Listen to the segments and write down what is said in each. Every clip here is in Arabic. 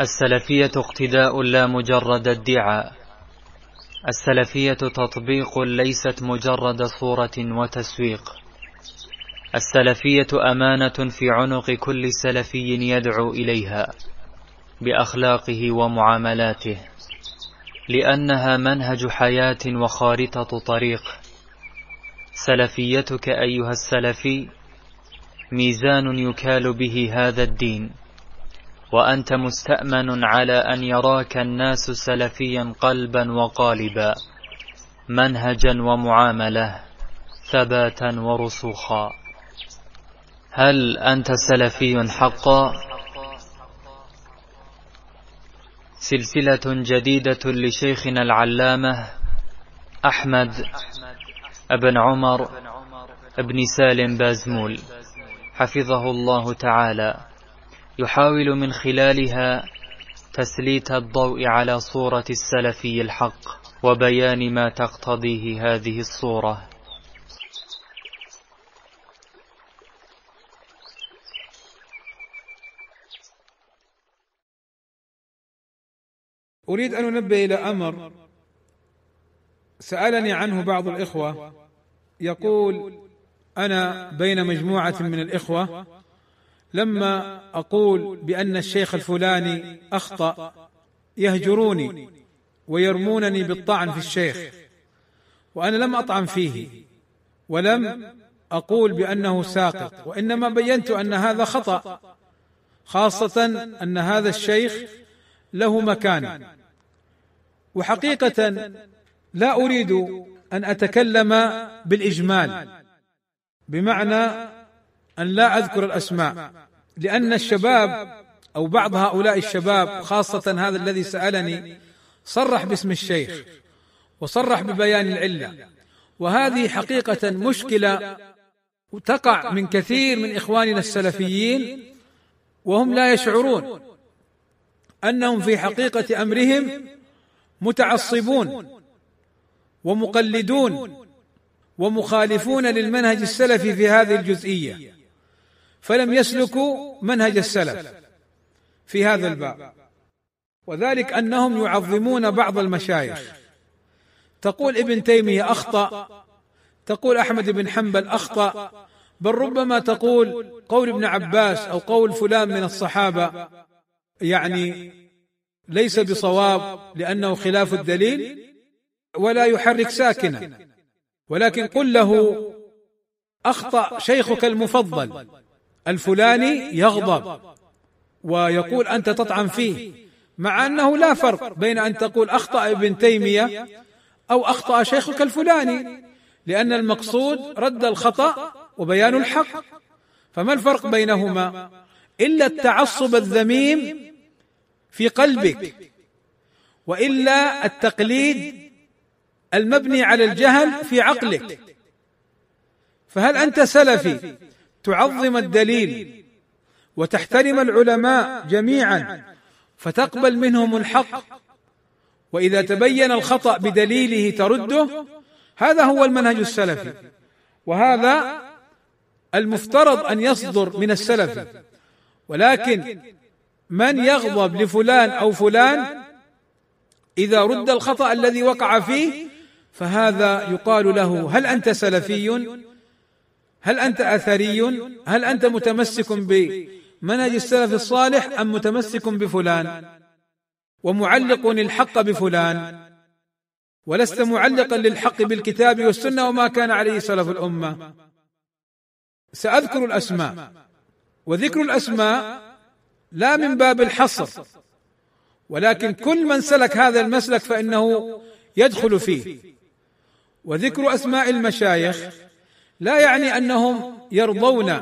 السلفية اقتداء لا مجرد ادعاء. السلفية تطبيق ليست مجرد صورة وتسويق. السلفية أمانة في عنق كل سلفي يدعو إليها بأخلاقه ومعاملاته لأنها منهج حياة وخارطة طريق. سلفيتك أيها السلفي ميزان يكال به هذا الدين. وأنت مستأمن على أن يراك الناس سلفيا قلبا وقالبا منهجا ومعاملة ثباتا ورسوخا هل أنت سلفي حقا؟ سلسلة جديدة لشيخنا العلامة أحمد أبن عمر أبن سالم بازمول حفظه الله تعالى يحاول من خلالها تسليت الضوء على صورة السلفي الحق وبيان ما تقتضيه هذه الصورة. أريد أن أنبه إلى أمر سألني عنه بعض الإخوة. يقول أنا بين مجموعة من الإخوة لما أقول بأن الشيخ الفلاني أخطأ يهجروني ويرمونني بالطعن في الشيخ وأنا لم أطعن فيه ولم أقول بأنه ساقط وإنما بينت أن هذا خطأ خاصة أن هذا الشيخ له مكان. وحقيقة لا أريد أن أتكلم بالإجمال بمعنى أن لا أذكر الأسماء لأن الشباب أو بعض هؤلاء الشباب خاصة هذا الذي سألني صرح باسم الشيخ وصرح ببيان العلة. وهذه حقيقة مشكلة تقع من كثير من إخواننا السلفيين وهم لا يشعرون أنهم في حقيقة أمرهم متعصبون ومقلدون ومخالفون للمنهج السلفي في هذه الجزئية. فلم يسلكوا منهج السلف في هذا الباب. وذلك أنهم يعظمون بعض المشايخ. تقول ابن تيمية أخطأ تقول أحمد بن حنبل أخطأ بل ربما تقول قول ابن عباس أو قول فلان من الصحابة يعني ليس بصواب لأنه خلاف الدليل ولا يحرك ساكنا. ولكن قل له أخطأ شيخك المفضل. الفلاني يغضب ويقول أنت تطعن فيه. مع أنه لا فرق بين أن تقول أخطأ ابن تيمية أو أخطأ شيخك الفلاني. لأن المقصود رد الخطأ وبيان الحق. فما الفرق بينهما؟ إلا التعصب الذميم في قلبك. وإلا التقليد المبني على الجهل في عقلك. فهل أنت سلفي؟ تعظم الدليل وتحترم العلماء جميعا فتقبل منهم الحق. وإذا تبين الخطأ بدليله ترده هذا هو المنهج السلفي. وهذا المفترض أن يصدر من السلف. ولكن من يغضب لفلان أو فلان إذا رد الخطأ الذي وقع فيه فهذا يقال له هل أنت سلفي؟ هل أنت أثري؟ هل أنت متمسك بمنهج السلف الصالح أم متمسك بفلان؟ ومعلق الحق بفلان؟ ولست معلقا للحق بالكتاب والسنة وما كان عليه سلف الأمة؟ سأذكر الأسماء. وذكر الأسماء لا من باب الحصر ولكن كل من سلك هذا المسلك فإنه يدخل فيه. وذكر أسماء المشايخ. لا يعني أنهم يرضون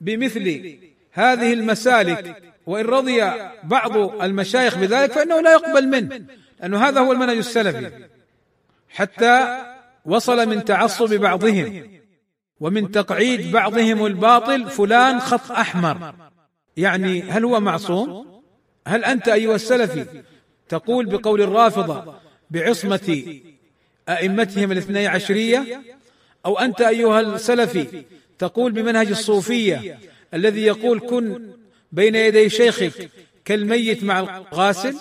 بمثل هذه المسالك وإن رضي بعض المشايخ بذلك فإنه لا يقبل منه لأنه هذا هو المنهج السلفي حتى وصل من تعصب بعضهم ومن تقعيد بعضهم الباطل فلان خط أحمر يعني هل هو معصوم؟ هل أنت أيها السلفي تقول بقول الرافضة بعصمة أئمتهم الاثني عشرية أو أنت أيها السلفي تقول بمنهج الصوفية الذي يقول كن بين يدي شيخك كالميت مع الغاسل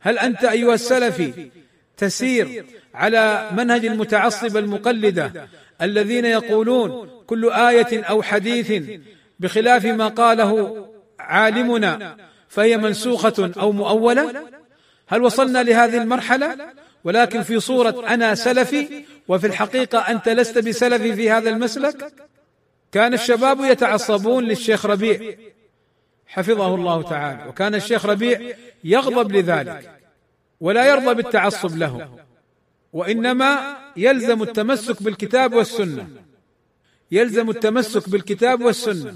هل أنت أيها السلفي تسير على منهج المتعصبه المقلدة الذين يقولون كل آية أو حديث بخلاف ما قاله عالمنا فهي منسوخة أو مؤولة؟ هل وصلنا لهذه المرحلة؟ ولكن في صورة أنا سلفي وفي الحقيقة أنت لست بسلفي في هذا المسلك كان الشباب يتعصبون للشيخ ربيع حفظه الله تعالى وكان الشيخ ربيع يغضب لذلك ولا يرضى بالتعصب له وإنما يلزم التمسك بالكتاب والسنة يلزم التمسك بالكتاب والسنة.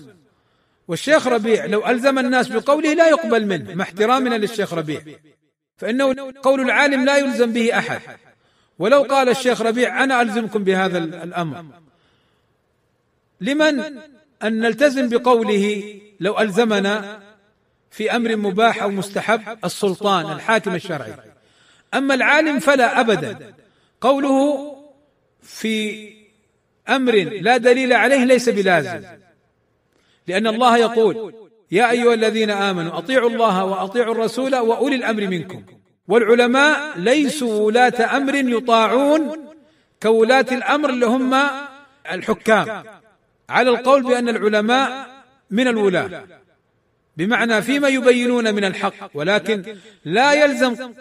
والشيخ ربيع لو ألزم الناس بقوله لا يقبل منه مع احترامنا للشيخ ربيع. فإنه قول العالم لا يلزم به أحد. ولو قال الشيخ ربيع أنا ألزمكم بهذا الأمر. لمن؟ أن نلتزم بقوله لو ألزمنا في أمر مباح أو مستحب السلطان الحاكم الشرعي. أما العالم فلا أبدا. قوله في أمر لا دليل عليه ليس بلازم. لأن الله يقول يا أيها الذين آمنوا أطيعوا الله وأطيعوا الرسول وأولي الأمر منكم. والعلماء ليسوا ولاة أمر يطاعون كولاة الأمر اللي هم الحكام. على القول بأن العلماء من الولاة. بمعنى فيما يبينون من الحق ولكن لا يلزم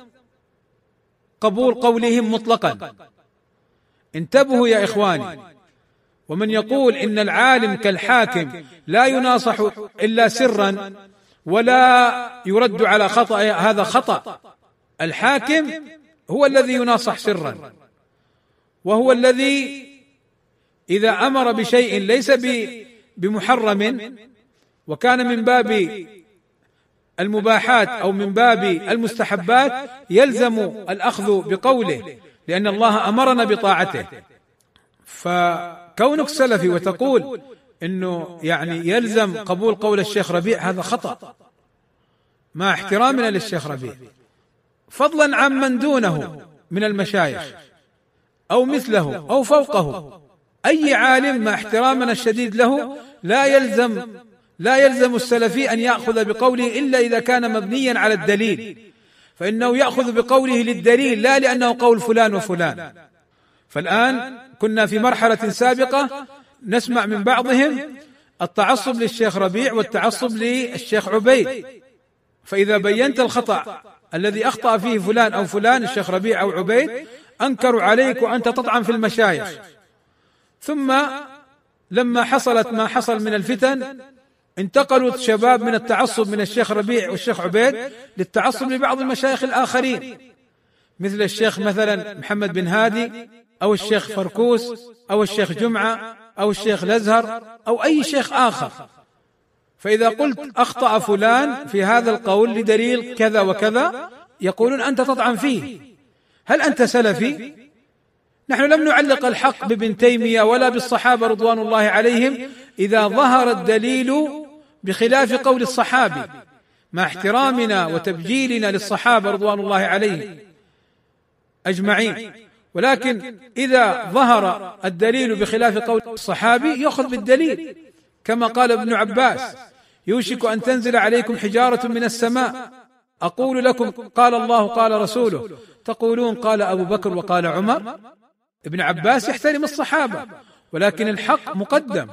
قبول قولهم مطلقا. انتبهوا يا إخواني. ومن يقول إن العالم كالحاكم لا يناصح إلا سرا ولا يرد على خطأ هذا خطأ. الحاكم هو الذي يناصح سرا وهو الذي إذا أمر بشيء ليس بمحرم وكان من باب المباحات أو من باب المستحبات يلزم الأخذ بقوله لأن الله أمرنا بطاعته. فكونك سلفي وتقول إنه يعني يلزم قبول قول الشيخ ربيع هذا خطأ. مع احترامنا للشيخ ربيع. فضلا عن من دونه من المشايخ أو مثله أو فوقه. أي عالم مع احترامنا الشديد له لا يلزم لا يلزم السلفي أن يأخذ بقوله إلا إذا كان مبنيا على الدليل. فإنه يأخذ بقوله للدليل لا لأنه قول فلان وفلان. فالآن كنا في مرحلة سابقة نسمع من بعضهم التعصب للشيخ ربيع والتعصب للشيخ عبيد. فإذا بينت الخطأ الذي أخطأ فيه فلان أو فلان الشيخ ربيع أو عبيد أنكروا عليك وأنت تطعن في المشايخ. ثم لما حصلت ما حصل من الفتن انتقلوا شباب من التعصب من الشيخ ربيع والشيخ عبيد للتعصب لبعض المشايخ الآخرين. مثل الشيخ مثلا محمد بن هادي أو الشيخ فركوس أو الشيخ جمعة أو الشيخ الأزهر أو أي شيخ آخر. فإذا قلت أخطأ فلان في هذا القول لدليل كذا وكذا يقولون أنت تطعن فيه. هل أنت سلفي؟ نحن لم نعلق الحق بابن تيمية ولا بالصحابة رضوان الله عليهم إذا ظهر الدليل بخلاف قول الصحابي مع احترامنا وتبجيلنا للصحابة رضوان الله عليهم. أجمعين. ولكن إذا ظهر الدليل بخلاف قول الصحابي يؤخذ بالدليل. كما قال ابن عباس يوشك أن تنزل عليكم حجارة من السماء. أقول لكم قال الله قال رسوله. تقولون قال أبو بكر وقال عمر. ابن عباس يحترم الصحابة ولكن الحق مقدم.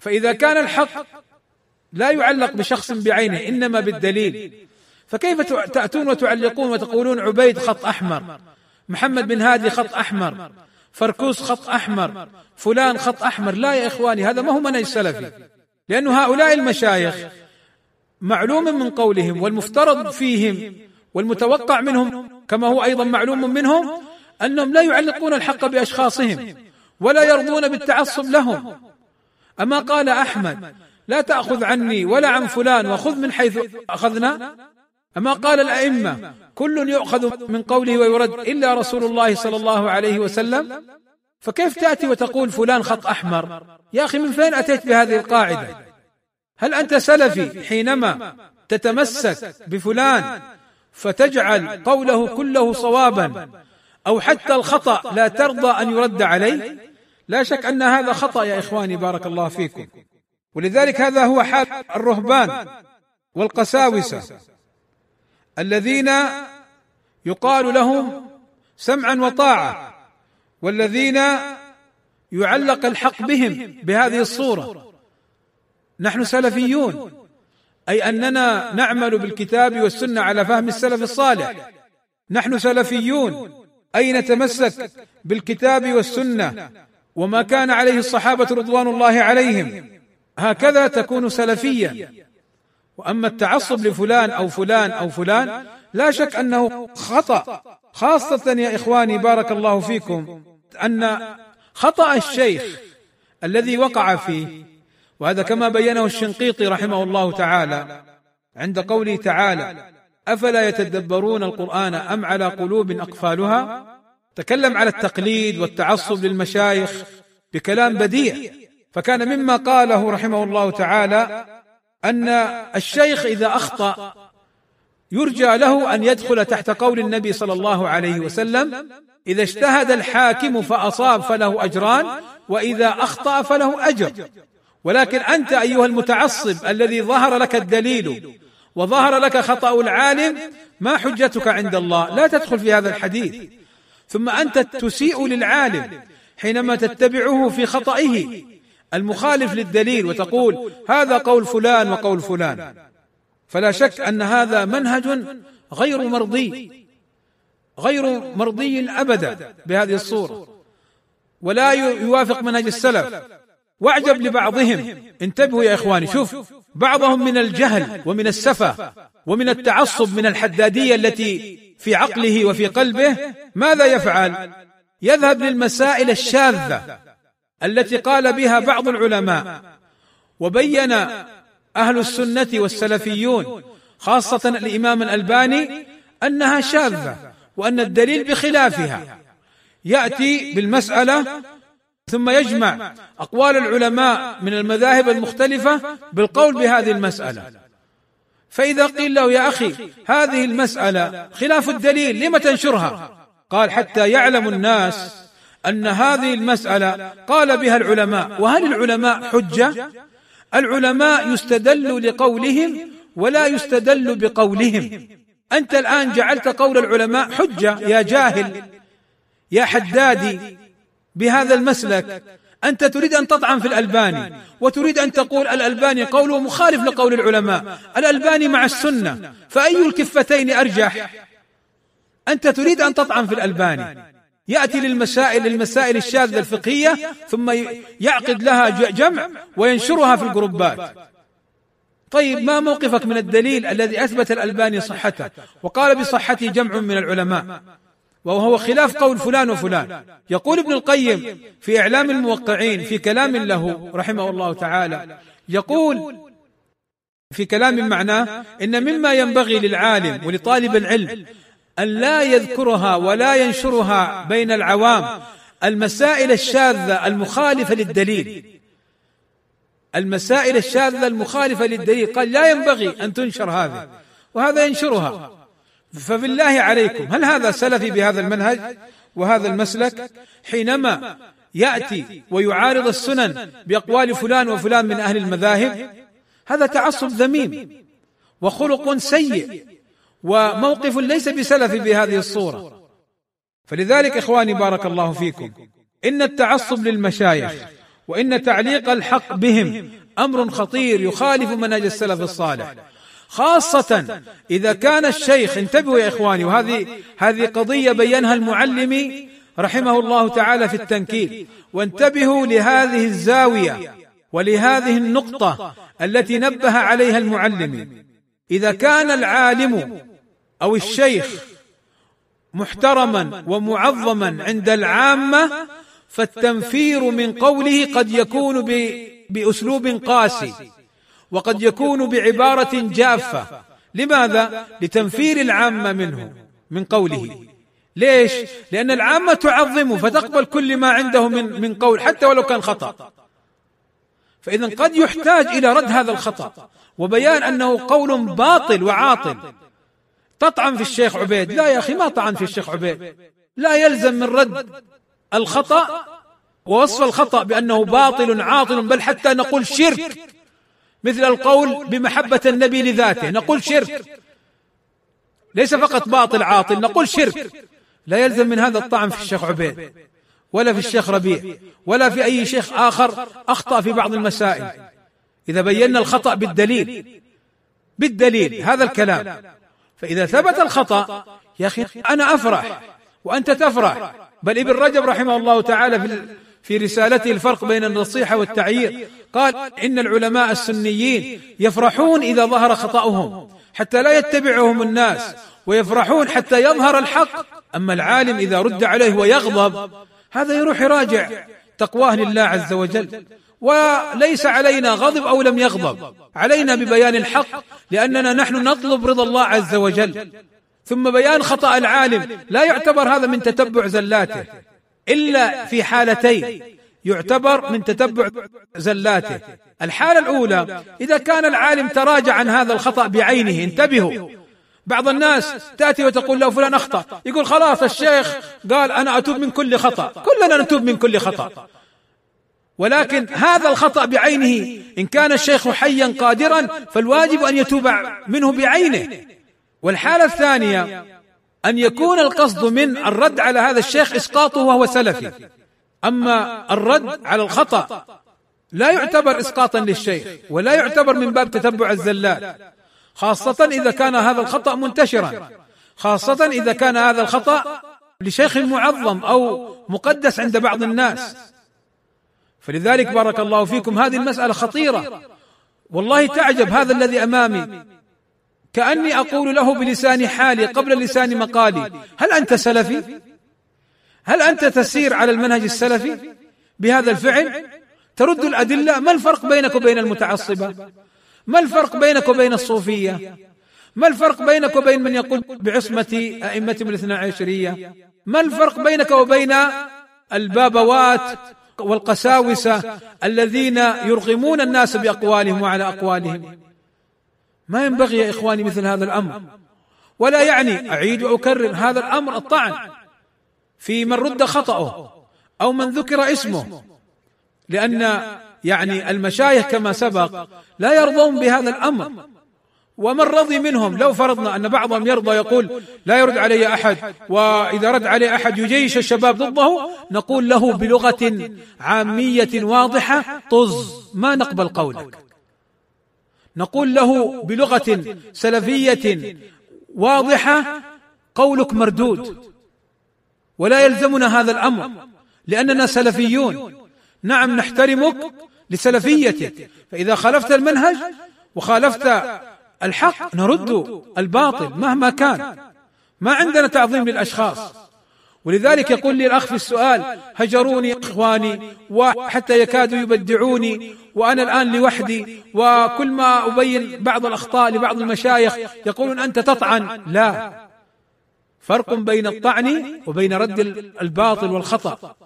فإذا كان الحق لا يعلق بشخص بعينه إنما بالدليل. فكيف تأتون وتعلقون وتقولون عبيد خط أحمر؟ محمد بن هادي خط أحمر فركوس خط أحمر فلان خط أحمر. لا يا إخواني هذا ما هو منهج سلفي لأن هؤلاء المشايخ معلوم من قولهم والمفترض فيهم والمتوقع منهم كما هو أيضا معلوم منهم أنهم لا يعلقون الحق بأشخاصهم ولا يرضون بالتعصب لهم. أما قال أحمد لا تأخذ عني ولا عن فلان وخذ من حيث أخذنا. أما قال الأئمة كل يؤخذ من قوله ويرد إلا رسول الله صلى الله عليه وسلم فكيف تأتي وتقول فلان خط أحمر؟ يا أخي من فين أتيت بهذه القاعدة؟ هل أنت سلفي حينما تتمسك بفلان فتجعل قوله كله صوابا أو حتى الخطأ لا ترضى أن يرد عليه؟ لا شك أن هذا خطأ يا إخواني بارك الله فيكم. ولذلك هذا هو حال الرهبان والقساوسة. الذين يقال لهم سمعا وطاعة والذين يعلق الحق بهم بهذه الصورة. نحن سلفيون أي أننا نعمل بالكتاب والسنة على فهم السلف الصالح. نحن سلفيون أي نتمسك بالكتاب والسنة وما كان عليه الصحابة رضوان الله عليهم. هكذا تكون سلفيا. وأما التعصب لفلان أو فلان أو فلان لا شك أنه خطأ. خاصة يا إخواني بارك الله فيكم أن خطأ الشيخ الذي وقع فيه وهذا كما بينه الشنقيطي رحمه الله تعالى عند قوله تعالى أفلا يتدبرون القرآن أم على قلوب أقفالها؟ تكلم على التقليد والتعصب للمشايخ بكلام بديع. فكان مما قاله رحمه الله تعالى أن الشيخ إذا أخطأ يرجى له أن يدخل تحت قول النبي صلى الله عليه وسلم إذا اجتهد الحاكم فأصاب فله أجران وإذا أخطأ فله أجر. ولكن أنت أيها المتعصب الذي ظهر لك الدليل وظهر لك خطأ العالم ما حجتك عند الله؟ لا تدخل في هذا الحديث. ثم أنت تسيء للعالم حينما تتبعه في خطئه. المخالف للدليل وتقول هذا قول فلان وقول فلان. فلا شك أن هذا منهج غير مرضي. غير مرضي أبدا بهذه الصورة. ولا يوافق منهج السلف. واعجب لبعضهم. انتبهوا يا إخواني شوف بعضهم من الجهل ومن السفه ومن التعصب من الحدادية التي في عقله وفي قلبه ماذا يفعل؟ يذهب للمسائل الشاذة. التي قال بها بعض العلماء. وبين أهل السنة والسلفيون خاصة الإمام الألباني أنها شاذة وأن الدليل بخلافها. يأتي بالمسألة ثم يجمع أقوال العلماء من المذاهب المختلفة بالقول بهذه المسألة. فإذا قيل له يا أخي هذه المسألة خلاف الدليل لم تنشرها؟ قال حتى يعلم الناس أن هذه المسألة قال بها العلماء وهل العلماء حجة؟ العلماء يستدل لقولهم ولا يستدل بقولهم. أنت الآن جعلت قول العلماء حجة يا جاهل يا حدادي بهذا المسلك. أنت تريد أن تطعن في الألباني وتريد أن تقول الألباني قوله مخالف لقول العلماء. الألباني مع السنة فأي الكفتين أرجح؟ أنت تريد أن تطعن في الألباني. يأتي للمسائل المسائل الشاذة الفقهية ثم يعقد لها جمع وينشرها في الجروبات. طيب ما موقفك من الدليل الذي أثبت الألباني صحته؟ وقال بصحته جمع من العلماء وهو خلاف قول فلان وفلان. يقول ابن القيم في إعلام الموقعين في كلام له رحمه الله تعالى يقول في كلام معناه إن مما ينبغي للعالم ولطالب العلم أن لا يذكرها ولا ينشرها بين العوام المسائل الشاذة المخالفة للدليل. المسائل الشاذة المخالفة للدليل قال لا ينبغي أن تنشر هذه وهذا ينشرها. فبالله عليكم هل هذا سلفي بهذا المنهج وهذا المسلك؟ حينما يأتي ويعارض السنن بأقوال فلان وفلان من أهل المذاهب هذا تعصب ذميم وخلق سيء. وموقف ليس بسلف بهذه الصورة. فلذلك إخواني بارك الله فيكم إن التعصب للمشايخ وإن تعليق الحق بهم أمر خطير يخالف منهج السلف الصالح. خاصة إذا كان الشيخ انتبهوا يا إخواني وهذه هذه قضية بينها المعلمي رحمه الله تعالى في التنكيل. وانتبهوا لهذه الزاوية ولهذه النقطة التي نبه عليها المعلم. إذا كان العالم أو الشيخ محترما ومعظما عند العامة فالتنفير من قوله قد يكون بأسلوب قاسي وقد يكون بعبارة جافة. لماذا؟ لتنفير العامة منه من قوله. ليش؟ لأن العامة تعظمه فتقبل كل ما عنده من من قول حتى ولو كان خطأ. فإذا قد يحتاج إلى رد هذا الخطا وبيان أنه قول باطل. وعاطل. تطعن في الشيخ عبيد. لا يا أخي ما طعن في الشيخ عبيد. لا يلزم من رد الخطأ ووصف الخطأ بأنه باطل عاطل بل حتى نقول شرك. مثل القول بمحبة النبي لذاته. نقول شرك. ليس فقط باطل عاطل نقول شرك. لا يلزم من هذا الطعن في الشيخ عبيد. ولا في الشيخ ربيع. ولا في أي شيخ آخر أخطأ في بعض المسائل. إذا بينا الخطأ بالدليل. بالدليل. هذا الكلام. فإذا ثبت الخطأ يا أخي أنا أفرح وأنت تفرح. بل ابن رجب رحمه الله تعالى في في رسالته الفرق بين النصيحة والتعيير قال إن العلماء السنيين يفرحون إذا ظهر خطأهم حتى لا يتبعهم الناس ويفرحون حتى يظهر الحق. أما العالم إذا رد عليه ويغضب هذا يروح يراجع تقواه لله عز وجل. وليس علينا غضب أو لم يغضب. علينا ببيان الحق لأننا نحن نطلب رضا الله عز وجل. ثم بيان خطأ العالم لا يعتبر هذا من تتبع زلاته. إلا في حالتين يعتبر من تتبع زلاته. الحالة الأولى إذا كان العالم تراجع عن هذا الخطأ بعينه انتبهوا. بعض الناس تأتي وتقول له فلان أخطأ. يقول خلاص الشيخ قال أنا أتوب من كل خطأ. كلنا نتوب من كل خطأ. ولكن هذا الخطأ بعينه. إن كان الشيخ حيا قادرا فالواجب أن يتوب منه بعينه. والحالة الثانية أن يكون القصد من الرد على هذا الشيخ إسقاطه وهو سلفي. أما الرد على الخطأ لا يعتبر اسقاطا للشيخ ولا يعتبر من باب تتبع الزلات. خاصة إذا كان هذا الخطأ منتشرا. خاصة إذا كان هذا الخطأ لشيخ معظم أو مقدس عند بعض الناس. فلذلك بارك الله فيكم هذه المسألة خطيرة والله تعجب هذا الذي أمامي كأني أقول له بلسان حالي قبل لسان مقالي هل أنت سلفي؟ هل أنت تسير على المنهج السلفي بهذا الفعل؟ ترد الأدلة ما الفرق بينك وبين المتعصبة؟ ما الفرق بينك وبين الصوفية ما الفرق بينك وبين من يقول بعصمة أئمتهم الاثنى عشرية ما الفرق بينك وبين البابوات والقساوسة الذين يرغمون الناس بأقوالهم وعلى أقوالهم. ما ينبغي يا إخواني مثل هذا الأمر. ولا يعني أعيد وأكرر هذا الأمر الطعن في من رد خطأه أو من ذكر اسمه. لأن يعني المشايخ كما سبق لا يرضون بهذا الأمر. ومن رضي منهم؟ لو فرضنا أن بعضهم يرضى يقول لا يرد علي أحد وإذا رد علي أحد يجيش الشباب ضده نقول له بلغة عامية واضحة طز ما نقبل قولك. نقول له بلغة سلفية واضحة قولك مردود. ولا يلزمنا هذا الأمر لأننا سلفيون. نعم نحترمك لسلفيتك. فإذا خالفت المنهج وخالفت الحق نرد الباطل مهما كان. ما عندنا تعظيم للأشخاص. ولذلك يقول لي الأخ في السؤال هجروني إخواني وحتى يكادوا يبدعوني وأنا الآن لوحدي وكل ما أبين بعض الأخطاء لبعض المشايخ يقولون أنت تطعن. لا. فرق بين الطعن وبين رد الباطل والخطأ.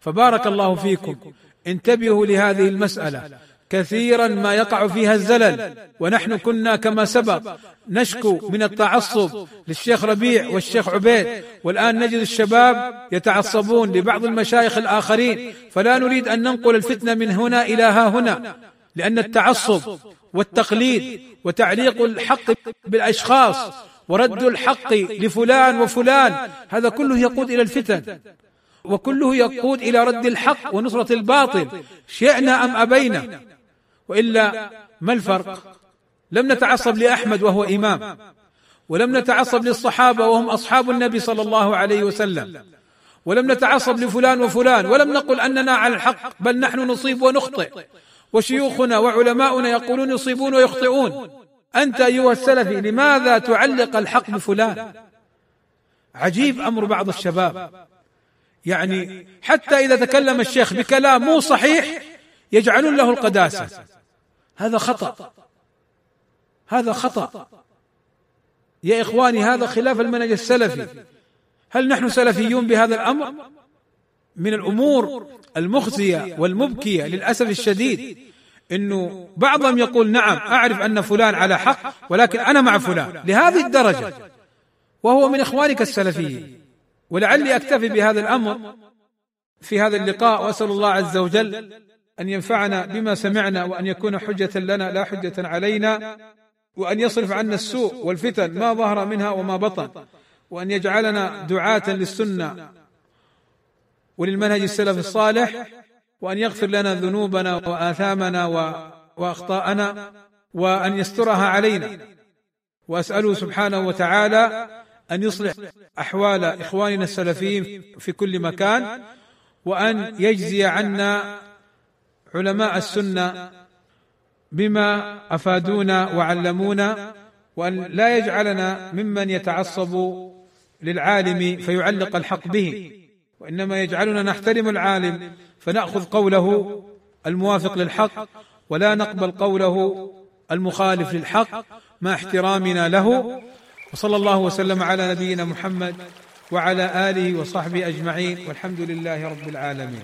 فبارك الله فيكم. انتبهوا لهذه المسألة. كثيرا ما يقع فيها الزلل. ونحن كنا كما سبق نشكو من التعصب للشيخ ربيع والشيخ عبيد. والآن نجد الشباب يتعصبون لبعض المشايخ الآخرين. فلا نريد أن ننقل الفتنة من هنا إلى ها هنا لأن التعصب والتقليد وتعليق الحق بالأشخاص ورد الحق لفلان وفلان هذا كله يقود إلى الفتن. وكله يقود إلى رد الحق ونصرة الباطل. شئنا أم أبينا؟ وإلا ما الفرق؟ لم نتعصب لأحمد وهو إمام ولم نتعصب للصحابة وهم أصحاب النبي صلى الله عليه وسلم ولم نتعصب لفلان وفلان ولم نقل أننا على الحق بل نحن نصيب ونخطئ وشيوخنا وعلماؤنا يقولون يصيبون ويخطئون. أنت أيها السلفي لماذا تعلق الحق بفلان؟ عجيب أمر بعض الشباب. يعني حتى إذا تكلم الشيخ بكلام مو صحيح يجعلون له القداسة. هذا خطأ. هذا خطأ. يا إخواني هذا خلاف المنهج السلفي. هل نحن سلفيون بهذا الأمر؟ من الأمور المخزية والمبكية للأسف الشديد إنه بعضهم يقول نعم أعرف أن فلان على حق ولكن أنا مع فلان. لهذه الدرجة. وهو من إخوانك السلفيين. ولعلي أكتفي بهذا الأمر في هذا اللقاء وأسأل الله عز وجل أن ينفعنا بما سمعنا وأن يكون حجة لنا لا حجة علينا وأن يصرف عنا السوء والفتن ما ظهر منها وما بطن وأن يجعلنا دعاة للسنة وللمنهج السلف الصالح وأن يغفر لنا ذنوبنا وآثامنا وأخطاءنا وأن يسترها علينا. وأسأله سبحانه وتعالى أن يصلح أحوال إخواننا السلفيين في كل مكان وأن يجزي عنا علماء السنة بما أفادونا وعلمونا وأن لا يجعلنا ممن يتعصب للعالم فيعلق الحق به. وإنما يجعلنا نحترم العالم فنأخذ قوله الموافق للحق ولا نقبل قوله المخالف للحق مع احترامنا له. وصلى الله وسلم على نبينا محمد وعلى آله وصحبه أجمعين. والحمد لله رب العالمين.